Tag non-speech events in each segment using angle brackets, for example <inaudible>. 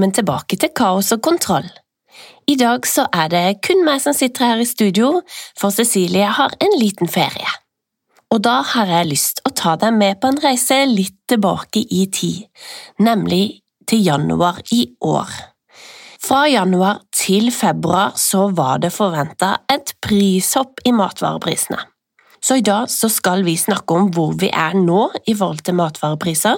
velkommen tilbake til Kaos og kontroll. I dag så er det kun meg som sitter her i studio, for Cecilie har en liten ferie. Og da har jeg lyst å ta deg med på en reise litt tilbake i tid, nemlig til januar i år. Fra januar til februar så var det forventa et prishopp i matvareprisene. Så i dag så skal vi snakke om hvor vi er nå i forhold til matvarepriser,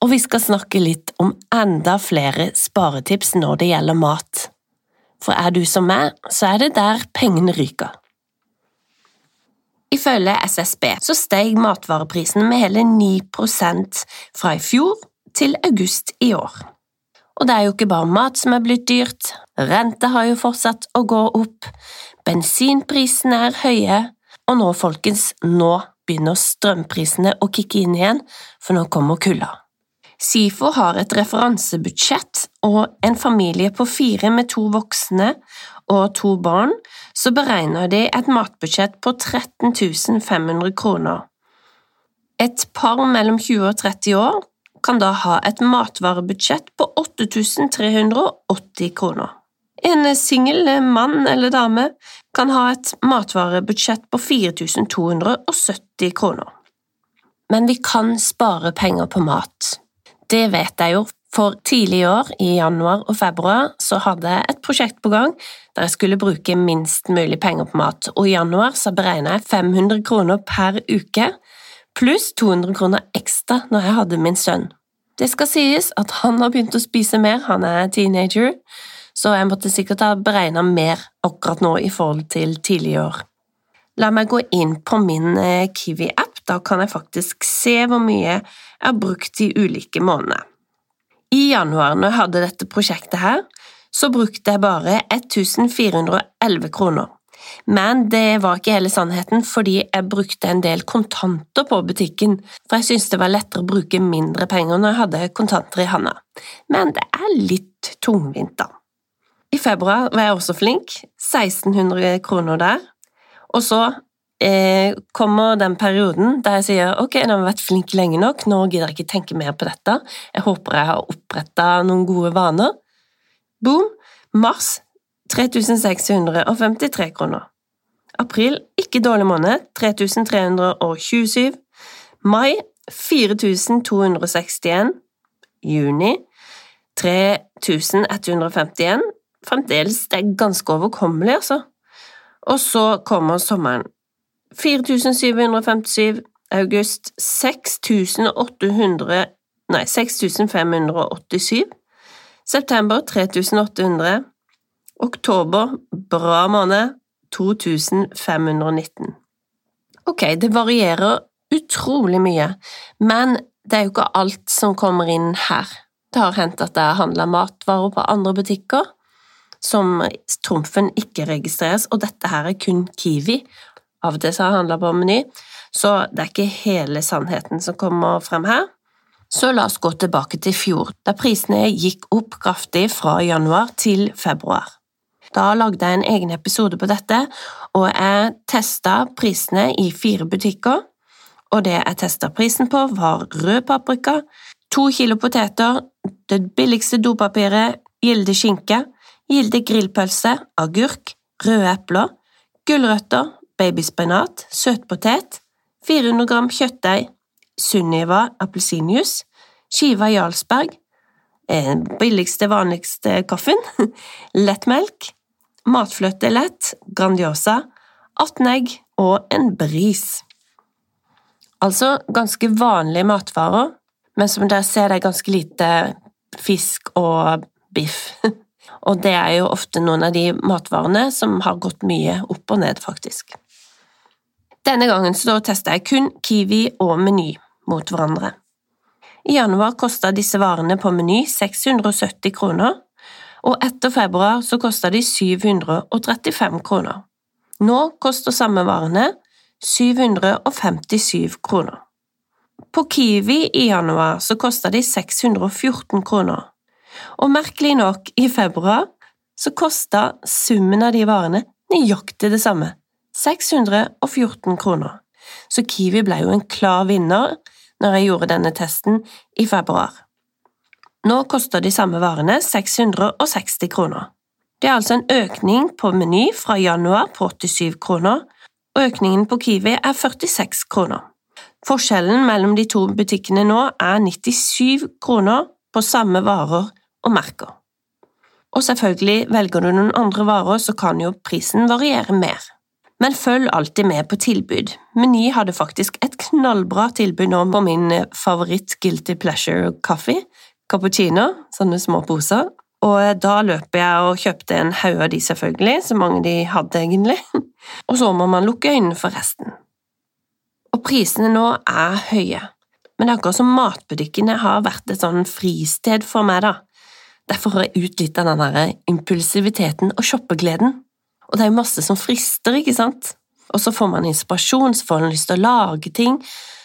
og vi skal snakke litt om enda flere sparetips når det gjelder mat. For er du som meg, så er det der pengene ryker. Ifølge SSB så steg matvareprisen med hele 9% fra i fjor til august i år. Og det er jo ikke bare mat som er blitt dyrt, rente har jo fortsatt å gå opp, bensinprisene er høye, og nå, folkens, nå begynner strømprisene å kicke inn igjen, for nå kommer kulda. SIFO har et referansebudsjett, og en familie på fire med to voksne og to barn, så beregner de et matbudsjett på 13 500 kroner. Et par mellom 20 og 30 år kan da ha et matvarebudsjett på 8380 kroner. En singel mann eller dame kan ha et matvarebudsjett på 4270 kroner. Men vi kan spare penger på mat. Det vet jeg jo, for tidlig i år, i januar og februar, så hadde jeg et prosjekt på gang der jeg skulle bruke minst mulig penger på mat, og i januar så beregna jeg 500 kroner per uke, pluss 200 kroner ekstra når jeg hadde min sønn. Det skal sies at han har begynt å spise mer, han er teenager, så jeg måtte sikkert ha beregna mer akkurat nå i forhold til tidlig i år. La meg gå inn på min eh, Kiwi-app, da kan jeg faktisk se hvor mye jeg har brukt de ulike månedene. I januar, når jeg hadde dette prosjektet her, så brukte jeg bare 1411 kroner. Men det var ikke hele sannheten, fordi jeg brukte en del kontanter på butikken, for jeg syntes det var lettere å bruke mindre penger når jeg hadde kontanter i handa. Men det er litt tungvint, da. I februar var jeg også flink, 1600 kroner der, og så eh, kommer den perioden der jeg sier ok, nå har vi vært flink lenge nok, nå gidder jeg ikke tenke mer på dette, jeg håper jeg har oppretta noen gode vaner. Boom! Mars 3653 kroner. April ikke dårlig måned 3327. Mai 4261. Juni 3151. Fremdeles det er ganske overkommelig, altså. Og så kommer sommeren. 4757 august 6800 Nei, 6587 September 3800 Oktober bra måned 2519 Ok, det varierer utrolig mye, men det er jo ikke alt som kommer inn her. Det har hendt at jeg har handla matvarer på andre butikker som trumfen ikke registreres, og dette her er kun Kiwi, av og til så har handla på Meny, så det er ikke hele sannheten som kommer frem her. Så la oss gå tilbake til fjor, da prisene gikk opp kraftig fra januar til februar. Da lagde jeg en egen episode på dette, og jeg testa prisene i fire butikker, og det jeg testa prisen på, var rød paprika, to kilo poteter, det billigste dopapiret, Gilde skinke, Gilde grillpølse, agurk, røde epler, gulrøtter, babyspinat, søtpotet, 400 gram kjøttdeig, Sunniva appelsinjuice, skiva Jarlsberg, eh, billigste, vanligste kaffen, <laughs> lettmelk, matfløte lett, Grandiosa, 18 egg og en bris. Altså ganske vanlige matvarer, men som dere ser, det er ganske lite fisk og biff. <laughs> Og det er jo ofte noen av de matvarene som har gått mye opp og ned, faktisk. Denne gangen så testa jeg kun Kiwi og Meny mot hverandre. I januar kosta disse varene på Meny 670 kroner, og etter februar så kosta de 735 kroner. Nå koster samme varene 757 kroner. På Kiwi i januar så kosta de 614 kroner, og merkelig nok, i februar så kosta summen av de varene nøyaktig det samme, 614 kroner, så Kiwi ble jo en klar vinner når jeg gjorde denne testen i februar. Nå koster de samme varene 660 kroner. Det er altså en økning på Meny fra januar på 87 kroner, og økningen på Kiwi er 46 kroner. Forskjellen mellom de to butikkene nå er 97 kroner på samme varer og merker. Og selvfølgelig, velger du noen andre varer, så kan jo prisen variere mer. Men følg alltid med på tilbud. Meny hadde faktisk et knallbra tilbud nå på min favoritt Guilty Pleasure-kaffe, cappuccino, sånne små poser, og da løper jeg og kjøpte en haug av de, selvfølgelig, så mange de hadde egentlig, <laughs> og så må man lukke øynene for resten. Og prisene nå er høye, men det er akkurat som matbutikkene har vært et sånn fristed for meg, da. Derfor har jeg ut den der impulsiviteten og shoppegleden. Og det er jo masse som frister, ikke sant? Og så får man inspirasjon, så får man lyst til å lage ting,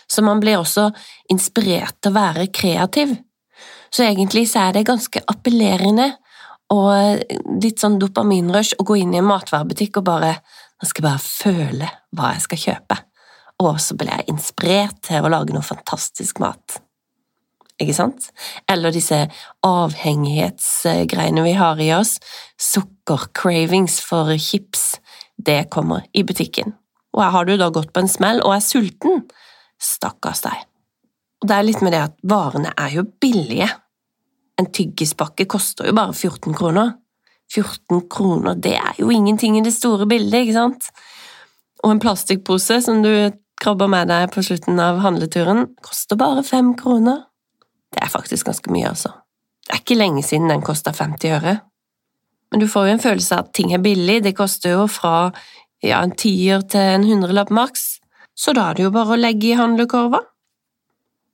så man blir også inspirert til å være kreativ. Så egentlig så er det ganske appellerende og litt sånn dopaminrush å gå inn i en matvarebutikk og bare Nå skal jeg bare føle hva jeg skal kjøpe. Og så blir jeg inspirert til å lage noe fantastisk mat. Ikke sant? Eller disse avhengighetsgreiene vi har i oss. Sukker-cravings for chips. Det kommer i butikken. Og her har du da gått på en smell og er sulten. Stakkars deg. Og det er litt med det at varene er jo billige. En tyggispakke koster jo bare 14 kroner. 14 kroner, det er jo ingenting i det store bildet, ikke sant? Og en plastikkpose som du krabber med deg på slutten av handleturen, koster bare fem kroner. Det er faktisk ganske mye, altså. Det er ikke lenge siden den kosta 50 øre. Men du får jo en følelse av at ting er billig, det koster jo fra ja, en tier til en hundrelapp maks, så da er det jo bare å legge i handlekorva.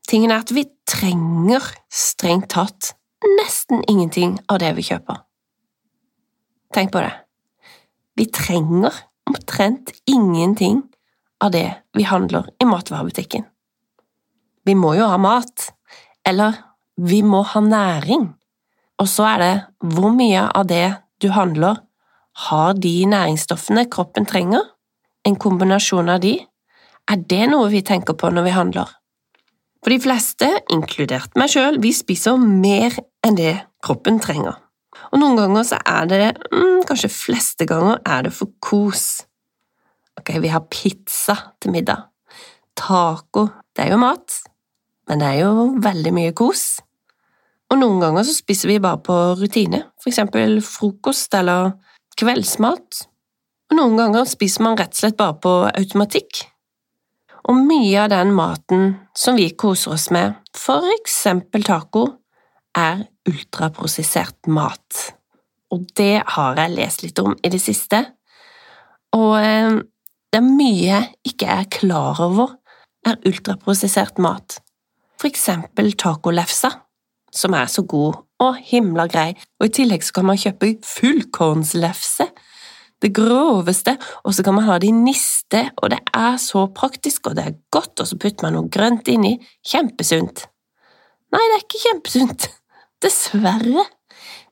Tingen er at vi trenger strengt tatt nesten ingenting av det vi kjøper. Tenk på det. Vi trenger omtrent ingenting av det vi handler i matvarebutikken. Vi må jo ha mat, eller vi må ha næring. Og så er det hvor mye av det du handler, har de næringsstoffene kroppen trenger? En kombinasjon av de? Er det noe vi tenker på når vi handler? For de fleste, inkludert meg sjøl, vi spiser mer enn det kroppen trenger. Og noen ganger så er det mm, kanskje fleste ganger er det for kos. Ok, vi har pizza til middag. Taco, det er jo mat, men det er jo veldig mye kos. Og noen ganger så spiser vi bare på rutine, for eksempel frokost eller kveldsmat. Og noen ganger spiser man rett og slett bare på automatikk og mye av den maten som vi koser oss med, for eksempel taco, er ultraprosessert mat. Og det har jeg lest litt om i det siste, og eh, det er mye jeg ikke er klar over er ultraprosessert mat. For eksempel tacolefsa, som er så god og himla grei, og i tillegg så kan man kjøpe fullkornslefse det groveste, og så kan man ha det i niste, og det er så praktisk, og det er godt, og så putter man noe grønt inni. Kjempesunt. Nei, det er ikke kjempesunt. <laughs> Dessverre.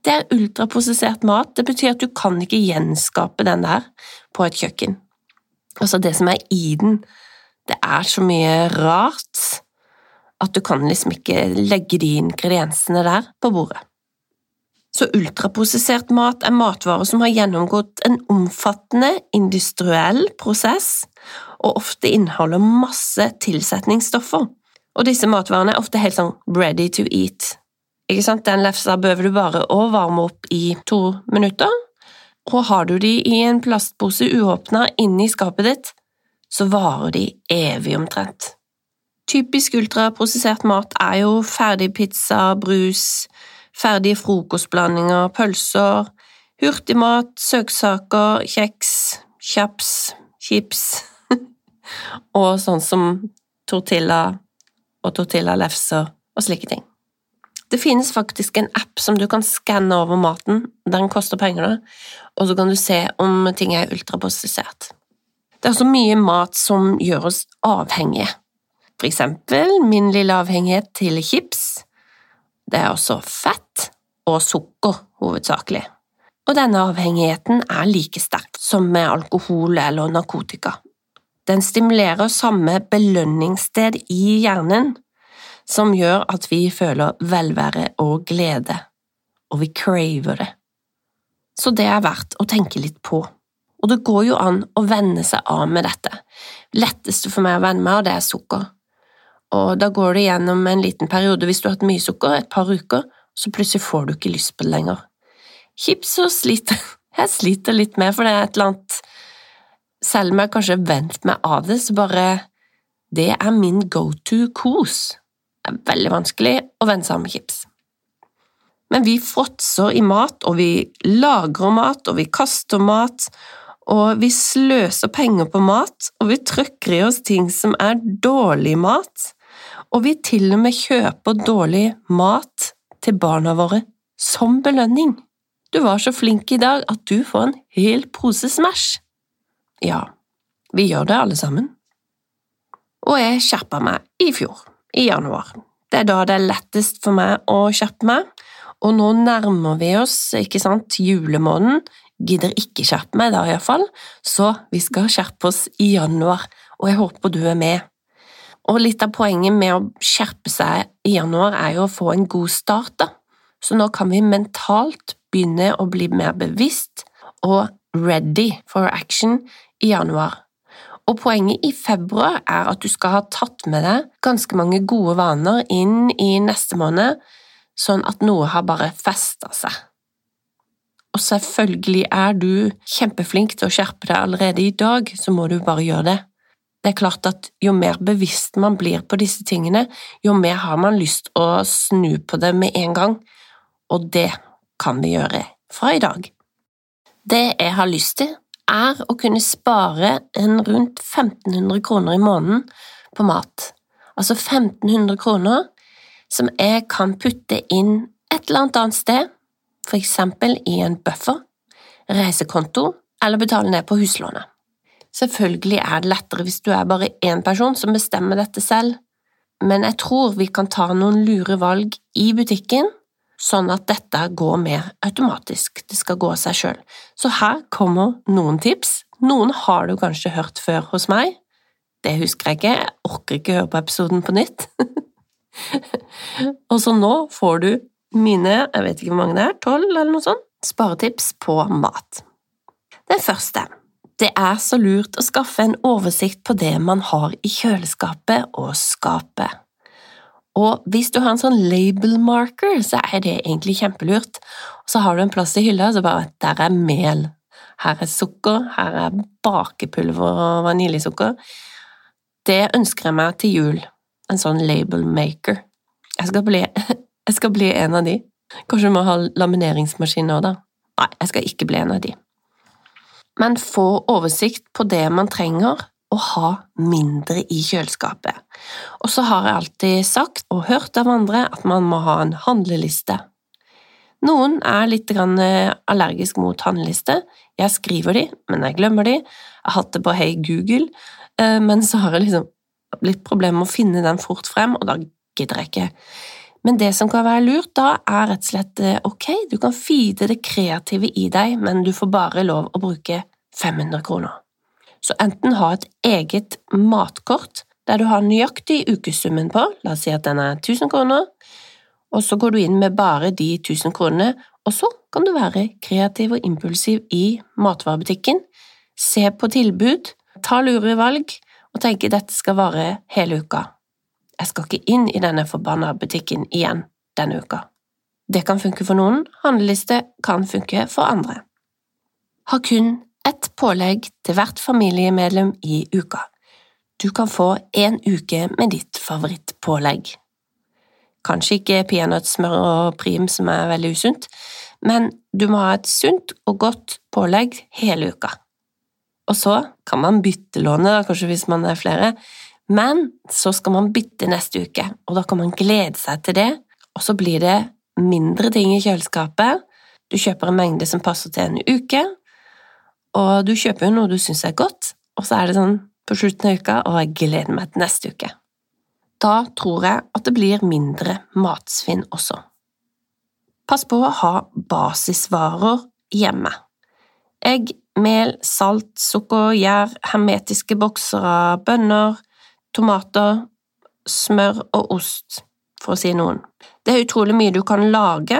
Det er ultraprosessert mat, det betyr at du kan ikke gjenskape den der på et kjøkken. Altså, det som er i den, det er så mye rart at du kan liksom ikke legge de ingrediensene der på bordet. Så ultraprosessert mat er matvarer som har gjennomgått en omfattende industriell prosess, og ofte inneholder masse tilsetningsstoffer. Og disse matvarene er ofte helt sånn ready to eat. Ikke sant? Den lefsa behøver du bare å varme opp i to minutter, og har du de i en plastpose uåpna inne i skapet ditt, så varer de evig omtrent. Typisk ultraprosessert mat er jo ferdig pizza, brus, ferdige frokostblandinger, pølser, hurtigmat, søksaker, kjeks, kjaps, chips <laughs> og sånn som tortilla og tortillalefser og slike ting. Det finnes faktisk en app som du kan skanne over maten, den koster penger, og så kan du se om ting er ultraprosessert. Det er også mye mat som gjør oss avhengige. For eksempel min lille avhengighet til chips, det er også fett og sukker, hovedsakelig. Og denne avhengigheten er like sterk som med alkohol eller narkotika. Den stimulerer samme belønningssted i hjernen, som gjør at vi føler velvære og glede, og vi craver det. Så det er verdt å tenke litt på. Og det går jo an å venne seg av med dette. Letteste for meg å venne meg av, det er sukker. Og da går det gjennom en liten periode hvis du har hatt mye sukker, et par uker, så plutselig får du ikke lyst på det lenger. Chips og sliter <laughs> jeg sliter litt med, for det er et eller annet Selv om jeg kanskje har vent meg av det, så bare Det er min go to kos. Det er veldig vanskelig å venne seg av med chips. Men vi fråtser i mat, og vi lagrer mat, og vi kaster mat, og vi sløser penger på mat, og vi trykker i oss ting som er dårlig mat, og vi til og med kjøper dårlig mat til barna våre som belønning. Du var så flink i dag at du får en hel pose Smash. Ja, vi gjør det alle sammen. Og jeg skjerpa meg i fjor, i januar. Det er da det er lettest for meg å skjerpe meg, og nå nærmer vi oss, ikke sant, julemåneden, gidder ikke skjerpe meg da iallfall, så vi skal skjerpe oss i januar, og jeg håper du er med. Og litt av poenget med å skjerpe seg i januar er jo å få en god start, da. Så nå kan vi mentalt begynne å bli mer bevisst og ready for action i januar. Og poenget i februar er at du skal ha tatt med deg ganske mange gode vaner inn i neste måned, sånn at noe har bare festa seg. Og selvfølgelig er du kjempeflink til å skjerpe deg allerede i dag, så må du bare gjøre det. Det er klart at jo mer bevisst man blir på disse tingene, jo mer har man lyst å snu på det med en gang, og det kan vi gjøre fra i dag. Det jeg har lyst til, er å kunne spare en rundt 1500 kroner i måneden på mat. Altså 1500 kroner som jeg kan putte inn et eller annet annet sted, for eksempel i en buffer, reisekonto eller betale ned på huslånet. Selvfølgelig er det lettere hvis du er bare én person som bestemmer dette selv, men jeg tror vi kan ta noen lure valg i butikken, sånn at dette går mer automatisk, det skal gå av seg sjøl. Så her kommer noen tips. Noen har du kanskje hørt før hos meg, det husker jeg ikke, jeg orker ikke høre på episoden på nytt. <laughs> Og så nå får du mine, jeg vet ikke hvor mange det er, tolv eller noe sånt, sparetips på mat. Det første. Det er så lurt å skaffe en oversikt på det man har i kjøleskapet og skapet. Og hvis du har en sånn label marker, så er det egentlig kjempelurt. Og så har du en plass i hylla, så bare der er mel, her er sukker, her er bakepulver og vaniljesukker. Det ønsker jeg meg til jul, en sånn label maker. Jeg skal bli <laughs> jeg skal bli en av de. Kanskje du må ha lamineringsmaskin nå, da. Nei, jeg skal ikke bli en av de. Men få oversikt på det man trenger, og ha mindre i kjøleskapet. Og så har jeg alltid sagt og hørt av andre at man må ha en handleliste. Noen er litt eh, allergisk mot handleliste. Jeg skriver de, men jeg glemmer de. Jeg har hatt det på Hey Google, eh, men så har jeg liksom litt problemer med å finne den fort frem, og da gidder jeg ikke. Men det som kan være lurt da, er rett og slett eh, ok, du kan feede det kreative i deg, men du får bare lov å bruke 500 kroner. Så enten ha et eget matkort der du har nøyaktig ukesummen på, la oss si at den er 1000 kroner, og så går du inn med bare de 1000 kronene, og så kan du være kreativ og impulsiv i matvarebutikken, se på tilbud, ta lure valg og tenke dette skal vare hele uka jeg skal ikke inn i denne forbanna butikken igjen denne uka. Det kan funke for noen, handleliste kan funke for andre. Ha kun ett pålegg til hvert familiemedlem i uka. Du kan få en uke med ditt favorittpålegg. Kanskje ikke peanøttsmør og prim som er veldig usunt, men du må ha et sunt og godt pålegg hele uka. Og så kan man byttelåne, kanskje hvis man er flere, men så skal man bytte neste uke, og da kan man glede seg til det, og så blir det mindre ting i kjøleskapet. Du kjøper en mengde som passer til en uke, og du kjøper jo noe du syns er godt, og så er det sånn på slutten av uka, og jeg gleder meg til neste uke. Da tror jeg at det blir mindre matsvinn også. Pass på å ha basisvarer hjemme. Egg, mel, salt, sukker, gjær, hermetiske bokser av bønner, tomater, smør og ost. for å si noen. Det er utrolig mye du kan lage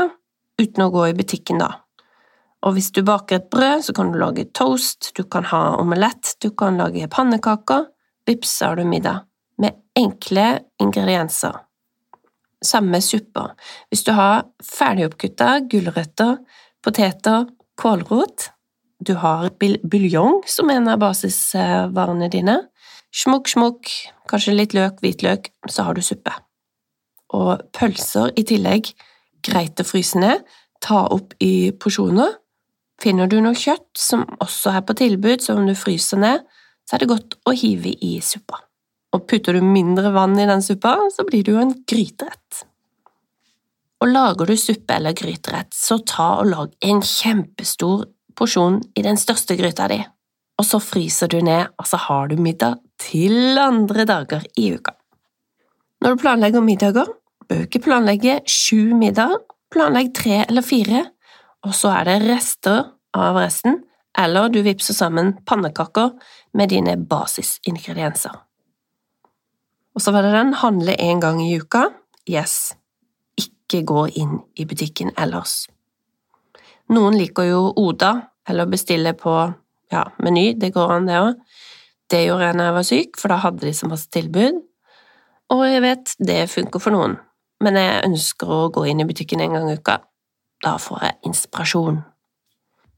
uten å gå i butikken, da. Og hvis du baker et brød, så kan du lage toast, du kan ha omelett, du kan lage pannekaker. Vips, har du middag. Med enkle ingredienser. Samme supper. Hvis du har ferdigoppkutta gulrøtter, poteter, kålrot, du har buljong som en av basisvarene dine, smukk, smukk, kanskje litt løk, hvitløk, så har du suppe. Og pølser i tillegg, greit å fryse ned, ta opp i porsjoner. Finner du noe kjøtt som også er på tilbud, som du fryser ned, så er det godt å hive i suppa. Og putter du mindre vann i den suppa, så blir det jo en gryterett. Og lager du suppe eller gryterett, så ta og lag en kjempestor porsjon i den største gryta di, og så fryser du ned, og så har du middag til andre dager i uka. Når du planlegger middager, bør du ikke planlegge sju middager, planlegg tre eller fire, og så er det rester av resten, eller du vipser sammen pannekaker med dine basisingredienser. Og så var det den handle en gang i uka. Yes, ikke gå inn i butikken ellers. Noen liker jo Oda, eller bestille på ja, Meny, det går an, det òg. Det gjorde jeg når jeg var syk, for da hadde de så masse tilbud. Og jeg vet, det funker for noen, men jeg ønsker å gå inn i butikken en gang i uka. Da får jeg inspirasjon.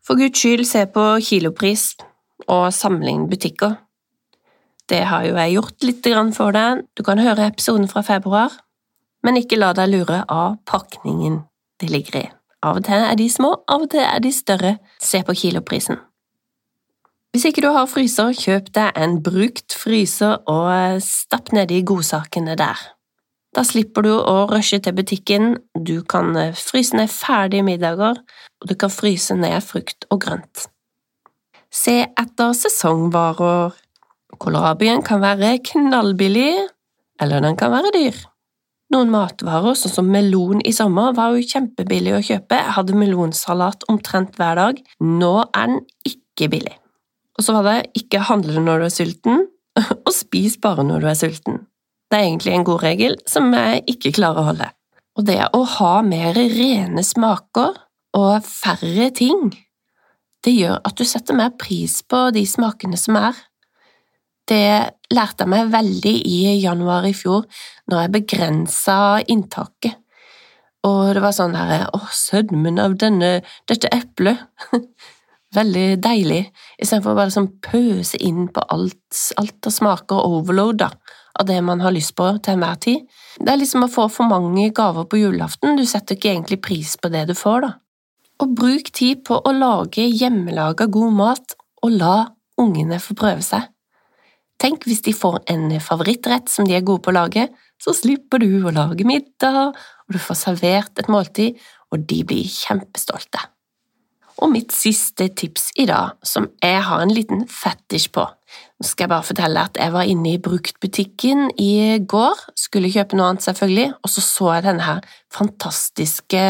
For guds skyld, se på kilopris og sammenlign butikker. Det har jo jeg gjort litt for deg, du kan høre episoden fra februar, men ikke la deg lure av pakningen de ligger i. Av og til er de små, av og til er de større, se på kiloprisen. Hvis ikke du har fryser, kjøp deg en brukt fryser og stapp nedi godsakene der. Da slipper du å rushe til butikken, du kan fryse ned ferdige middager, og du kan fryse ned frukt og grønt. Se etter sesongvarer. Kålrabien kan være knallbillig, eller den kan være dyr. Noen matvarer, sånn som melon i sommer, var jo kjempebillig å kjøpe, jeg hadde melonsalat omtrent hver dag, nå er den ikke billig. Og så var det ikke handle når du er sulten, <laughs> og spis bare når du er sulten. Det er egentlig en god regel som jeg ikke klarer å holde. Og det å ha mer rene smaker og færre ting, det gjør at du setter mer pris på de smakene som er. Det lærte jeg meg veldig i januar i fjor, når jeg begrensa inntaket. Og det var sånn her Å, sødmen av denne, dette eplet. <laughs> veldig deilig, istedenfor bare sånn pøse inn på alt, alt av smaker overload da, av det man har lyst på til enhver tid. Det er liksom å få for mange gaver på julaften, du setter ikke egentlig pris på det du får, da. Og bruk tid på å lage hjemmelaga god mat, og la ungene få prøve seg. Tenk hvis de får en favorittrett som de er gode på å lage, så slipper du å lage middag, og du får servert et måltid, og de blir kjempestolte. Og mitt siste tips i dag, som jeg har en liten fetisj på. Nå skal jeg bare fortelle at jeg var inne i bruktbutikken i går, skulle kjøpe noe annet selvfølgelig, og så så jeg denne her fantastiske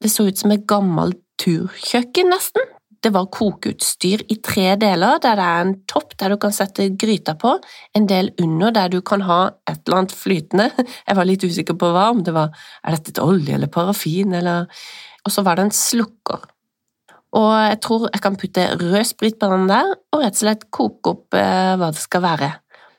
Det så ut som et gammelt turkjøkken, nesten, det var kokeutstyr i tre deler, der det er en topp der du kan sette gryta på, en del under der du kan ha et eller annet flytende. <laughs> Jeg var litt usikker på hva, om det var er dette et olje eller parafin, eller Og så var det en slukker. Og jeg tror jeg kan putte rød sprit på den der, og rett og slett koke opp eh, hva det skal være.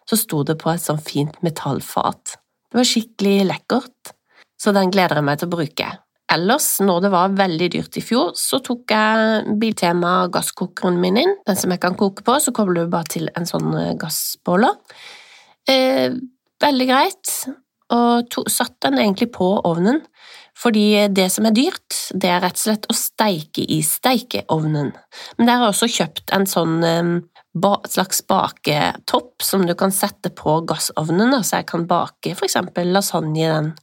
Så sto det på et sånn fint metallfat. Det var skikkelig lekkert, så den gleder jeg meg til å bruke. Ellers, når det var veldig dyrt i fjor, så tok jeg Biltema gasskokeren min inn, den som jeg kan koke på, så kobler du bare til en sånn eh, gassboller. Eh, veldig greit, og to, satt den egentlig på ovnen, fordi det som er dyrt, det er rett og slett å steike i steikeovnen. Men der har også kjøpt en sånn slags baketopp som du kan sette på gassovnen, så jeg kan bake for eksempel lasagne i den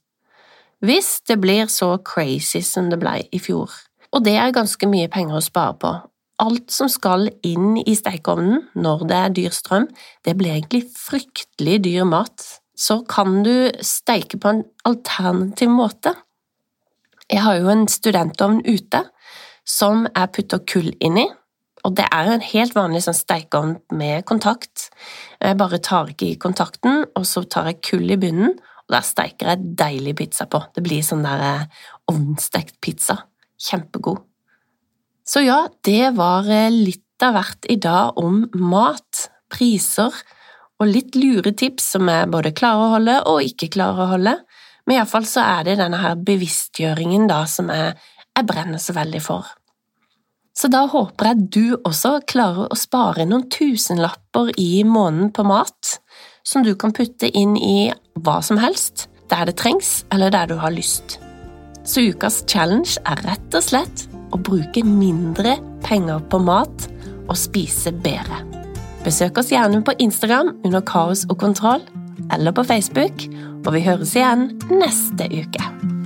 hvis det blir så crazy som det ble i fjor. Og det er ganske mye penger å spare på. Alt som skal inn i stekeovnen når det er dyr strøm, det blir egentlig fryktelig dyr mat. Så kan du steike på en alternativ måte. Jeg har jo en studentovn ute som jeg putter kull inn i, og det er en helt vanlig sånn stekeovn med kontakt. Jeg bare tar ikke i kontakten, og så tar jeg kull i bunnen, Og der steiker jeg deilig pizza på. Det blir sånn der eh, ovnstekt pizza. Kjempegod. Så ja, det var eh, litt av hvert i dag om mat, priser og litt lure tips som jeg både klarer å holde og ikke klarer å holde. Men iallfall så er det denne her bevisstgjøringen da som jeg, jeg brenner så veldig for. Så da håper jeg du også klarer å spare noen tusenlapper i måneden på mat, som du kan putte inn i hva som helst, der det trengs eller der du har lyst. Så ukas challenge er rett og slett å bruke mindre penger på mat og spise bedre. Besøk oss gjerne på Instagram under Kaos og kontroll, eller på Facebook, og vi høres igjen neste uke.